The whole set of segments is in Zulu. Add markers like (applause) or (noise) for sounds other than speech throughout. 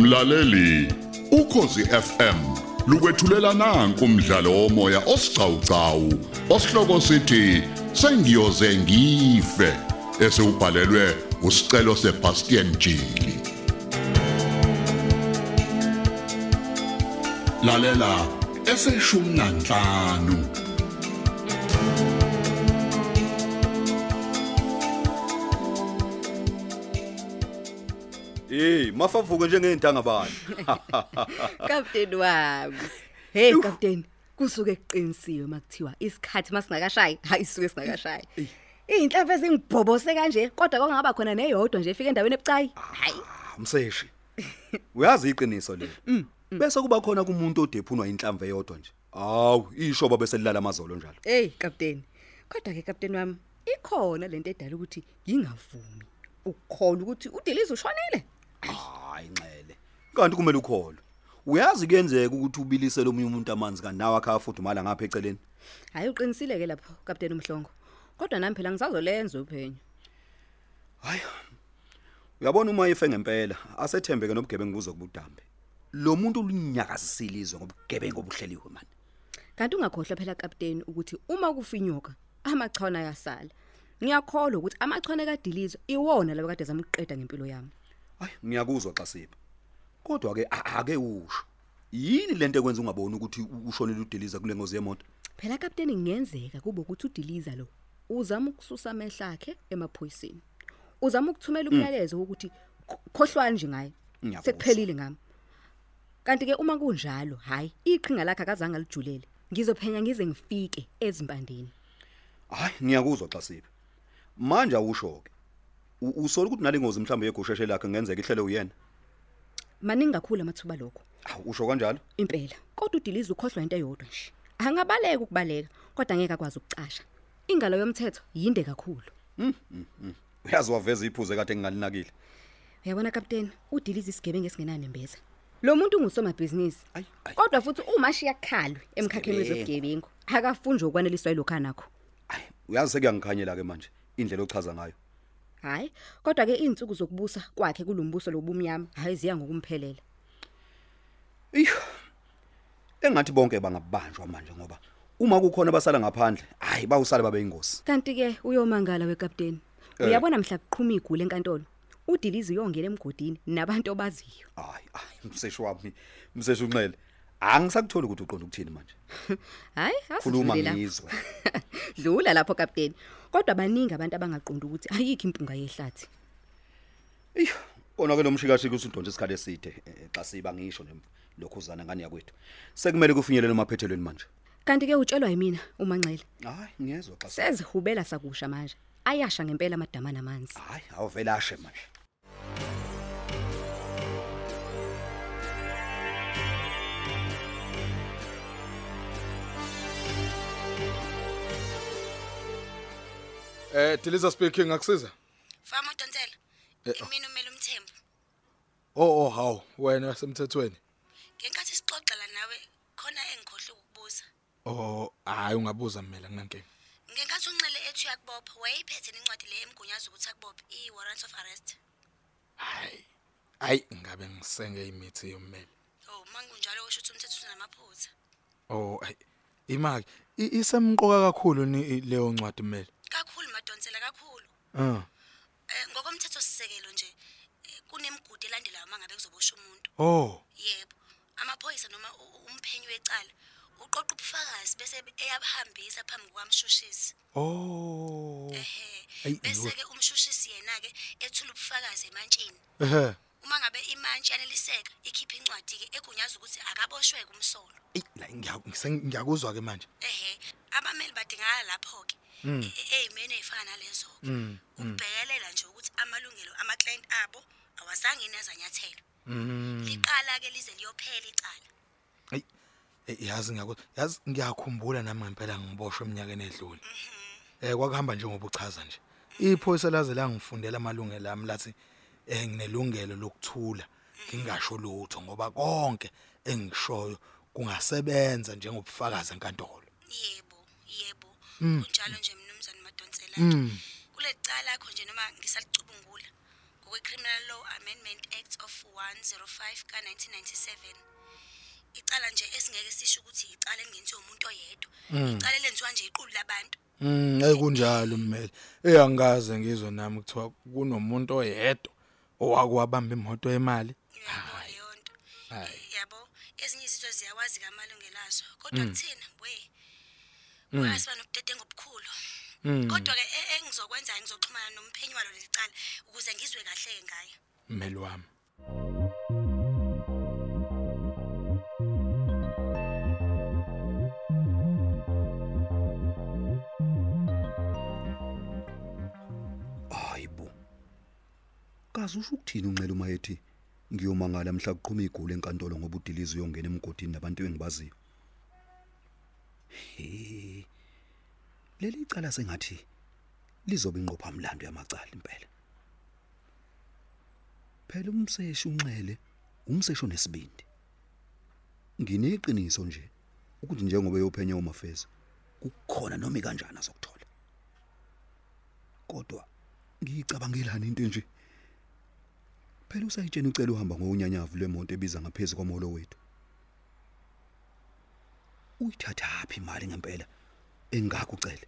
Mlaleli, ukhosi FM lukwethulela nanku umdlalo womoya osiqhawqhawo osihloko sithi sengiyoze ngife esewubhalelwe usicelo seBastian Jili. Lalela eseshumi nanhlanu Hey, mafavuke njengeintanga bani. (laughs) Kapteni wami. Hey kapteni, kusuke kuqinisiwe makuthiwa isikhathi masingakashayi, hayi isuke singakashayi. Izinhlamvu ezingibhobose kanje, kodwa kwangaba khona neyodwa nje efika endaweni ebucayi. Hayi. Mseshi. Uyazi iqiniso le. (laughs) Bese kuba khona kumuntu odephunwa inhlamvu eyodwa nje. Hawu, ishoba bese lilala amazolo njalo. Hey kapteni. Kodwa ke kapteni wami, ikhona lento edala ukuthi ngingavumi. Ukukholwa ukuthi udilize ushonile. Hayi nxele. Kanti kumele ukholwe. Uyazi kuyenzeka ukuthi ubilise lo munye umuntu amanzi kanti nawe akha futhi mala ngapha eceleni. Hayi uqinisile ke lapho kapteni umhlongo. Kodwa nami phela ngisazolenza uphenyo. Hayi. Uyabona uma ife ngempela, asethembeke nobugebengu buzokubudambe. Lo muntu ulinyakazisile izwe ngobugebengu obuhleliwe man. Kanti ungakhohlwa phela kapteni ukuthi uma kufinyoka amachwana ayasala. Ngiyakholwa ukuthi amachwana kadilizo iwona laba kade zamqeda ngempilo yami. Hayi, ngiyakuzwa xa sipha. Kodwa ke a- ake usho. Yini lento ekwenza ungaboni ukuthi u- ushonile udeliza kule ngozi yemoto? Phela kapteni ngiyenzeka kube ukuthi udiliza lo uzama ukususa amehla akhe emaphoyiseni. Uzama ukuthumela umyalezo ukuthi kho- khohlwani nje ngaye. Ngiyabuzwa. Sekuphelile ngami. Kanti ke uma kunjalo, hayi, iqhinga lakhe akazange alijulele. Ngizophenya ngize ngifike ezimpandeni. Hayi, ngiyakuzwa xa sipha. Manje awusho ke. U- Usola ukuthi nalengozi mhlambe yegosheshe lakhe ngenzeka ihlele uyena. Maningi kakhulu amathuba lokho. Awu usho kanjalo? Impela. Kodwa udiliza ukhohlwa into eyodwa nje. Angabaleka ukubaleka, kodwa ngeke akwazi ukucasha. Ingalo yomthetho yinde kakhulu. Uyazi waveza iphuze kade ngingalinakile. Uyabona kapteni, udiliza isigebengu esingenani mbeza. Lo muntu ungusomabhizinisi. Ayi, ayi. Kodwa futhi uma shiya khalwe emkhakheni Sigebengu. wezobugebengu, akafunjwe ukwaneliswa ilokha nakho. Hayi, uyazi sekuyangikhanyela ke manje indlela ochaza ngayo. Hayi, kodwa ke izinsuku zokubusa kwakhe kulombuso lobumnyama, hayi ziya ngokumphelela. Iyo. Engathi bonke bangabanjwa manje ngoba uma kukhona abasala ngaphandle, hayi bawusala babe ingozi. Kanti ke uyomangala wekapteni. Eh. Uyabona mhla kuqhuma igule enkantolo. Udiliza uyongena emgodini nabantu obaziyo. Hayi, hayi, mseshi wami, mseshi unxele. Angisakutholi ukuthi uqonda ukuthini manje. (laughs) Hayi, Khuluma asidlule lapho. ngizwe. (laughs) Dlula lapho kapteni. Kodwa baningi abantu abangaqondi ukuthi ayikho impunga yehlathi. Iyo, kona ke lo mshikashika usudonsa isikhathi eside eh, xa siba ngisho nje lokhuzana ngani yakwethu. Sekumele kufinyelele emaphethelweni manje. Kanti ke utshelwa yimina umanxele. Hayi, ngiyezwa xa. si- Sezihubela sakusha manje. Ayasha ngempela amadama namanzi. Hayi, awuvela ashe manje. Eh Diliza speaking akusiza? Fama Donsela. Imini umele umthembu. Oh oh haw wena semthethweni. Ngenkathi sixoxela nawe khona engikhohle ukukubuza. Oh hayi ungabuza mina nginankinga. Ngenkathi unxele ethu yakubopha wayeyiphethe nencwadi le emgunyaza ukuthi akubophe i-warrant of arrest. Hayi. Hayi ngabe ngisenge imithi yommeli. Oh, mangunjalo usho ukuthi umthetho unamaphutha. Oh hayi imaki i- isemqoka kakhulu ni leyo ncwadi mmeli. Madonsela kakhulu. Ah. Eh ngokomthetho sisekelo nje eh, kunemigudu elandelayo mangabe kuzobosha umuntu. Oh. Yebo. Amaphoyisa noma umphenyi wecala uqoqa ubufakazi bese eyabahambisa phambi kwamshushisi. Oh. Ayi, Bese ke umshushisi yena ke ethula ubufakazi emantshini. Ehe. Uma ngabe imantshi yaneliseka ikhipha incwadi ke egunyaza ukuthi akaboshwe kumsolo. Ey la ngiyakuzwa ke manje. Ehe, abameli badingakala lapho ke. Eyimene ezifana nalezo ke. Ukubhekelela nje ukuthi amalungelo ama client abo awazange inazanyathelo. Liqala ke lize liyophela icala. Yazi yazi ngiyakhumbula nami ngempela ngiboshwe eminyakeni edlule. Eh kwakuhamba njengoba uchaza nje. Iphoyisa laze la ngifundela amalungelo ami lathi eh nginelungelo lokuthula ngingasho lutho ngoba konke engishoyo kungasebenza njengobufakazi enkantolo. Yebo, yebo. Kunjalo nje mnumzane Madonsela nje. Kule cala lakho nje noma ngisalicubungula. ngokwe-criminal law amendment act of 105 ka-1997 icala nje esingeke sisho ukuthi icala elingenziwa umuntu oyedwa. Icala elenziwa nje iqulu labantu. Mm, ekunjalo mmeli. Eyangaze ngizwe nami kuthiwa kunomuntu oyedwa owakwabamba imoto yemali. uyayibona leyo nto yabo ezinye izinto ziyakwazi kamalungelo azo. Kodwa kuthina we uyasiba nobudedengu obukhulu kodwa-ke e- engizokwenza ngizoxhumana nomphenyi walo leli cala ukuze ngizwe kahle-ke ngayo Mmeli wami. hayibo kaze usho ukuthini unxele uma ethi ngiyomangala mhla kuqhuma igulu enkantolo ngoba udilizi uyongena emgodini nabantu engibaziyo he. Leli cala sengathi lizobe inqopha mlando yamacala impela. Phela umseshi unxele umseshi onesibindi. Ngineqiniso nje ukuthi njengoba eyophenya umafeza kukhona noma ikanjani azokuthola. Kodwa ngiyicabangelani into nje phela usayitshena ucela uhamba ngowunyanyavu lwemoto ebiza ngaphezulu komholo wethu. Uyithatha phi imali ngempela? Engakho ucele.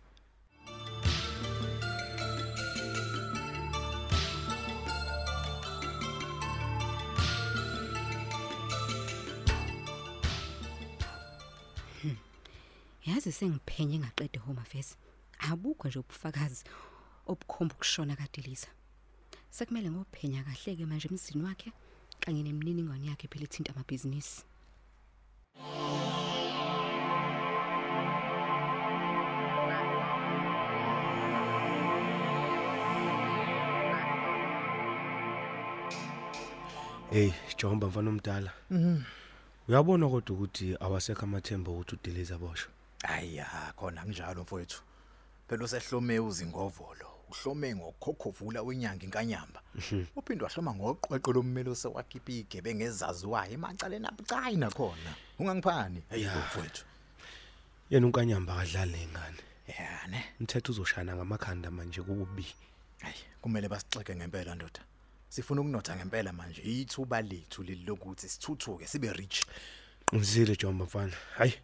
Yazi sengiphenye ngaqede home affairs. Abukho nje ubufakazi obukhomba ukushona kadiliza. Sekumele ngophenya kahle-ke manje emzini wakhe kanye nemininingwane yakhe phela ethinta amabhizinisi. Hey, Jomba mfana omdala. Mhm. Uyabona kodwa ukuthi awasekho amathemba ukuthi udeliza boshwe. Ayya khona kunjalo mfowethu. Phela usehlome uzingovolo. Uhlome ngokhokhovula wenyanga inkanyamba. Uphinde wahloma ngoqweqwe lommeli osewakhipha igebe ngezaziwayo emacaleni abucayi nakhona. Ungangiphani? Mfowethu. Yena unkanyamba akadlali nengane. Yeah ne. Umthetho uzoshana ngamakhanda manje kubi. Hayi kumele basixeke ngempela ndoda. Sifuna ukunotha ngempela manje ithuba lethu lilokuthi sithuthuke sibe rich. Qinisile Jomba mfana. Hayi.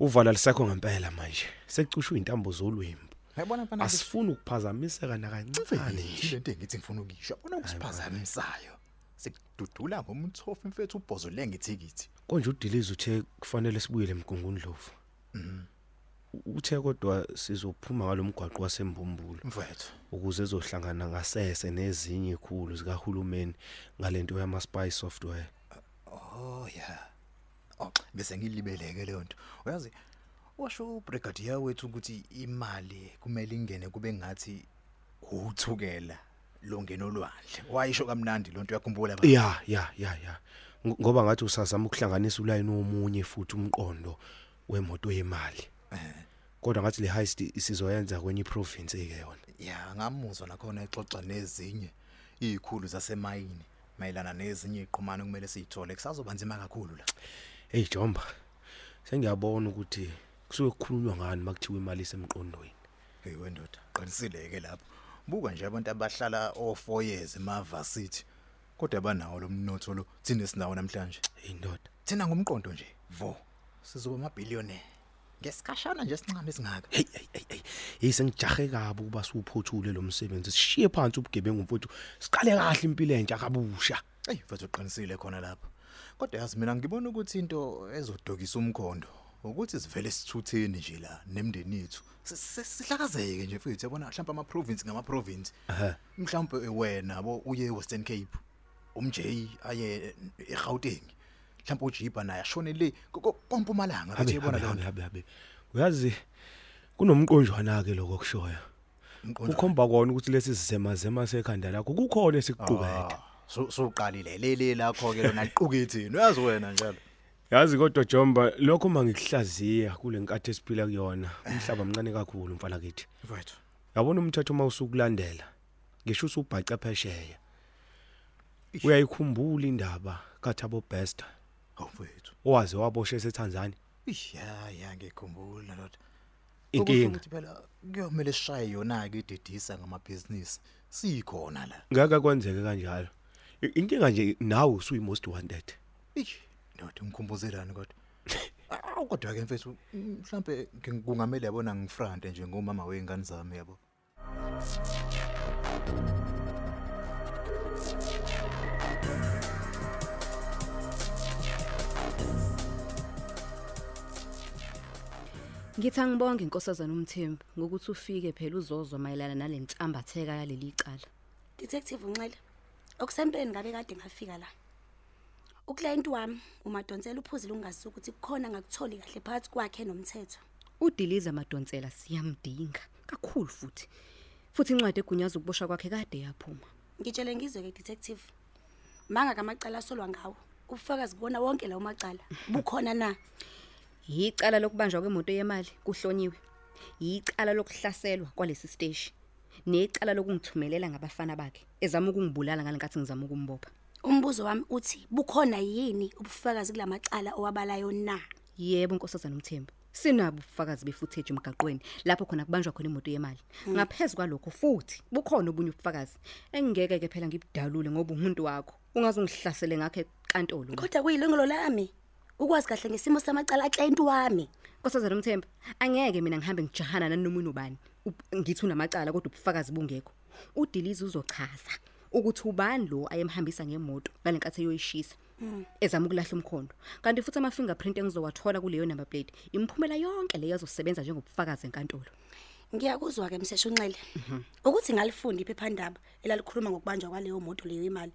Uvala lisakho ngempela manje. Sekucushwa intambo zolwembu. Uyabona mfana Asifuni ukuphazamiseka nakancane nje. Ile nto engithi ngifuna ukisho. Yabona ukusiphazamisayo. Sikududula ngomthofu mfethu ubhozo lengithikithi. Konje udiliza uthe kufanele sibuyele emgungundlovu. Uthe kodwa sizophuma ngalomgwaqo wasembumbulo. Mfethu. ukuze ezohlangana ngasese nezinye ikhulu zikahulumeni ngalento yama spy software. Oh yeah. Oh bese ngilibeleke leyo nto. Uyazi washo ubrigadier wethu ukuthi imali kumele ingene kube ngathi uthukela longena olwandle. Wayisho kamnandi lonto yakhumbula ba. Ya, ya, ya. Ng- Ngoba ngathi usazama ukuhlanganisa ulayini omunye futhi umqondo wemoto yemali. Kodwa ngathi le heist isizoyenza kwenye province ke yona. Yeah, ngamuzwa nakhona exoxa nezinye izikhulu zasemayini mayelana nezinye iqhumano kumele siyithole kusazoba nzima kakhulu la. Hey Jomba. Sengiyabona ukuthi kusuke kukhulunywa ngani makuthiwa imali isemqondweni. Hey wendoda, qinisileke lapho. Buka nje abantu abahlala o4 years eMavarsity. Kodwa banawo lo mnotho lo thina sinawo namhlanje. Indoda. Thina ngomqondo nje, vo. Sizoba amabillionaire. Ngesikhashana nje sincane esingaka. Hey hey hey hey. Hey sengijahe kabi ukuba siwuphothule lo msebenzi. Sishiye phansi ubugebengu mfowethu. Siqale kahle impilo entsha kabusha. Ey, mfethu uqinisile khona lapho. Kodwa yazi mina ngibona ukuthi into ezodokisa umkhondo ukuthi sivele sithutheni nje la nemndeni yethu. Si- si- Sihlakazeke nje mfethu yabona mhlawumbe ama province ngama province. Mhlawumbe wena yabo uye eWestern Cape. UMJ aye eGauteng. Mhlawumbe uJiba naye ashone le kompumalanga Habe bathi yabona habe lo. habe habe. Uyazi kunomqonjwana ke lokho kushoya. Ukhomba kona ukuthi lesi sisema zema sekhanda lakho kukhona esikuqukethe. So so uqalile lele lakho ke lona liqukethini uyazi wena njalo. Yazi kodwa Jomba lokho mangikuhlaziya kule nkathi esiphila kuyona. Umhlaba mncane kakhulu mfana kithi. Mfethu. Yabona umthetho mawusukulandela. Ngisho usubhaca phesheya. Uyayikhumbula indaba kaThabo Bester Awufethu. owaze waboshwe eTanzania. Ish ya ya ngikhumbula lot. Inkinga. Ukuthi phela kuyomela sishaye yona ke idedisa ngamabhizinisi. Sikhona la. Ngaka kwenzeke kanjalo. I- inkinga nje nawe usuyi most wanted. Eish, ndoda ngikhumbuzerani kodwa? (laughs) Awu kodwa ke mfethu mhlambe kungamele yabona ngifrante nje ngomama weingane zami yabo. Ngithi angibonge inkosazana umthembu ngokuthi ufike phela uzozwa mayelana nalentambatheka yaleli cala. Detective Unxele. Okusempeni ngabe kade ngafika la. Uclient wami umadonsela uphuzile ungazisa ukuthi kukhona ngakutholi kahle phakathi kwakhe nomthetho. Udiliza Madonsela siyamdinga kakhulu futhi. Futhi incwadi egunyaza ukuboshwa kwakhe kade yaphuma. Ngitshele ngizwe ke detective. Manga kamacala asolwa ngawo. Ubufakazi kubona wonke lawo macala. Bukhona na? Yicala lokubanjwa kwemoto yemali kuhlonyiwe. Yicala lokuhlaselwa kwalesi stage. Necala lokungithumelela ngabafana bakhe ezama ukungibulala ngalenkathi ngizama ukumbopha. Umbuzo wami uthi bukhona yini ubufakazi kulamacala owabalayo na? Yebo nkosazana umthembu. Sinabo ubufakazi befootage emgaqweni lapho khona kubanjwa khona imoto yemali. Ngaphezulu kwalokho futhi bukhona obunye ubufakazi engeke ke phela ngibudalule ngoba umuntu wakho. Ungaze ungihlasele ngakhe enkantolo. la. Kodwa kuyilungelo lami ukwazi kahle ngesimo samacala aclient wami. Nkosazana umthembu, angeke mina ngihambe ngijahana nanomunye ubani. Up- Ngithi unamacala kodwa ubufakazi bungekho. Udilize uzochaza ukuthi ubani lo ayemhambisa ngemoto ngalenkathi eyoyishisa. Ezama ukulahla umkhondo. Kanti futhi ama fingerprint engizowathola kuleyo number plate, imphumela yonke leyo izosebenza njengobufakazi enkantolo. Ngiyakuzwa ke mseshu Unxele. Ukuthi ngalifunda iphephandaba elalikhuluma ngokubanjwa kwaleyo moto leyo imali.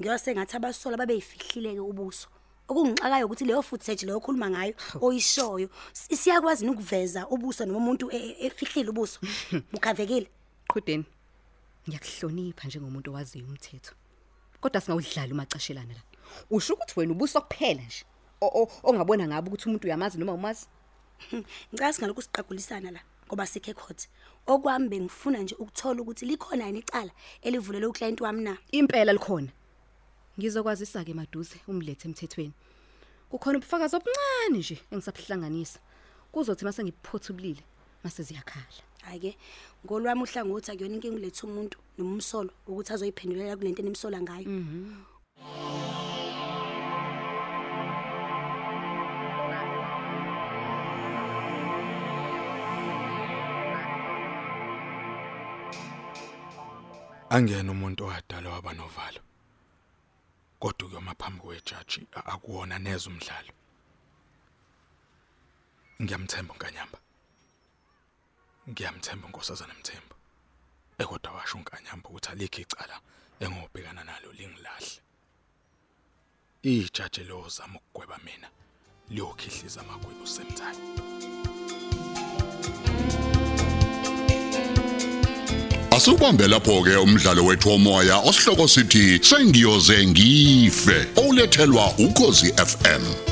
Ngiyose ngathi abasola babeyifihlile ke ubuso. Okungixakayo ukuthi leyo footage leyo okhuluma ngayo oyishoyo si- siyakwazi ukuveza ubuso noma umuntu e- e- efihlile ubuso. (laughs) Bukhavekile. Qhudeni. Ngiyakuhlonipha njengomuntu owaziyo umthetho. Kodwa singawudlala umacashelana la. Usho ukuthi wena ubuso kuphela nje. O- o- Ongabona ngabe ukuthi umuntu uyamazi noma umazi? (laughs) Ngicela singalokhu siqagulisana la ngoba sikhe court. Okwami bengifuna nje ukuthola ukuthi likhona yini icala elivulele uclient wami na. Impela likhona. Ngizokwazisa ke maduze umlethe emthethweni. Kukhona ubufakazi obuncane nje engisabuhlanganisa. Kuzothi mase ngiphothulile mase ziyakhala. Hayi ke ngolwami uhlangothi akuyona inkinga ulethe umuntu noma umsolo ukuthi azoyiphendulela kulento enimsola ngayo. angena umuntu owadala waba novalo kodwa kuyoma phambi kwejaji akuwona neze umdlalo ngiyamthemba unkanyamba ngiyamthemba unkosazana mthembu ekodwa washo unkanyamba ukuthi alikho icala engobhekana nalo lingilahle. Ijaji lo zama ukugweba mina liyokhihliza amagwebu semthatha Asubambe lapho ke umdlalo wethu womoya osihloko sithi sengiyoze ngife olethelwa ukozi FM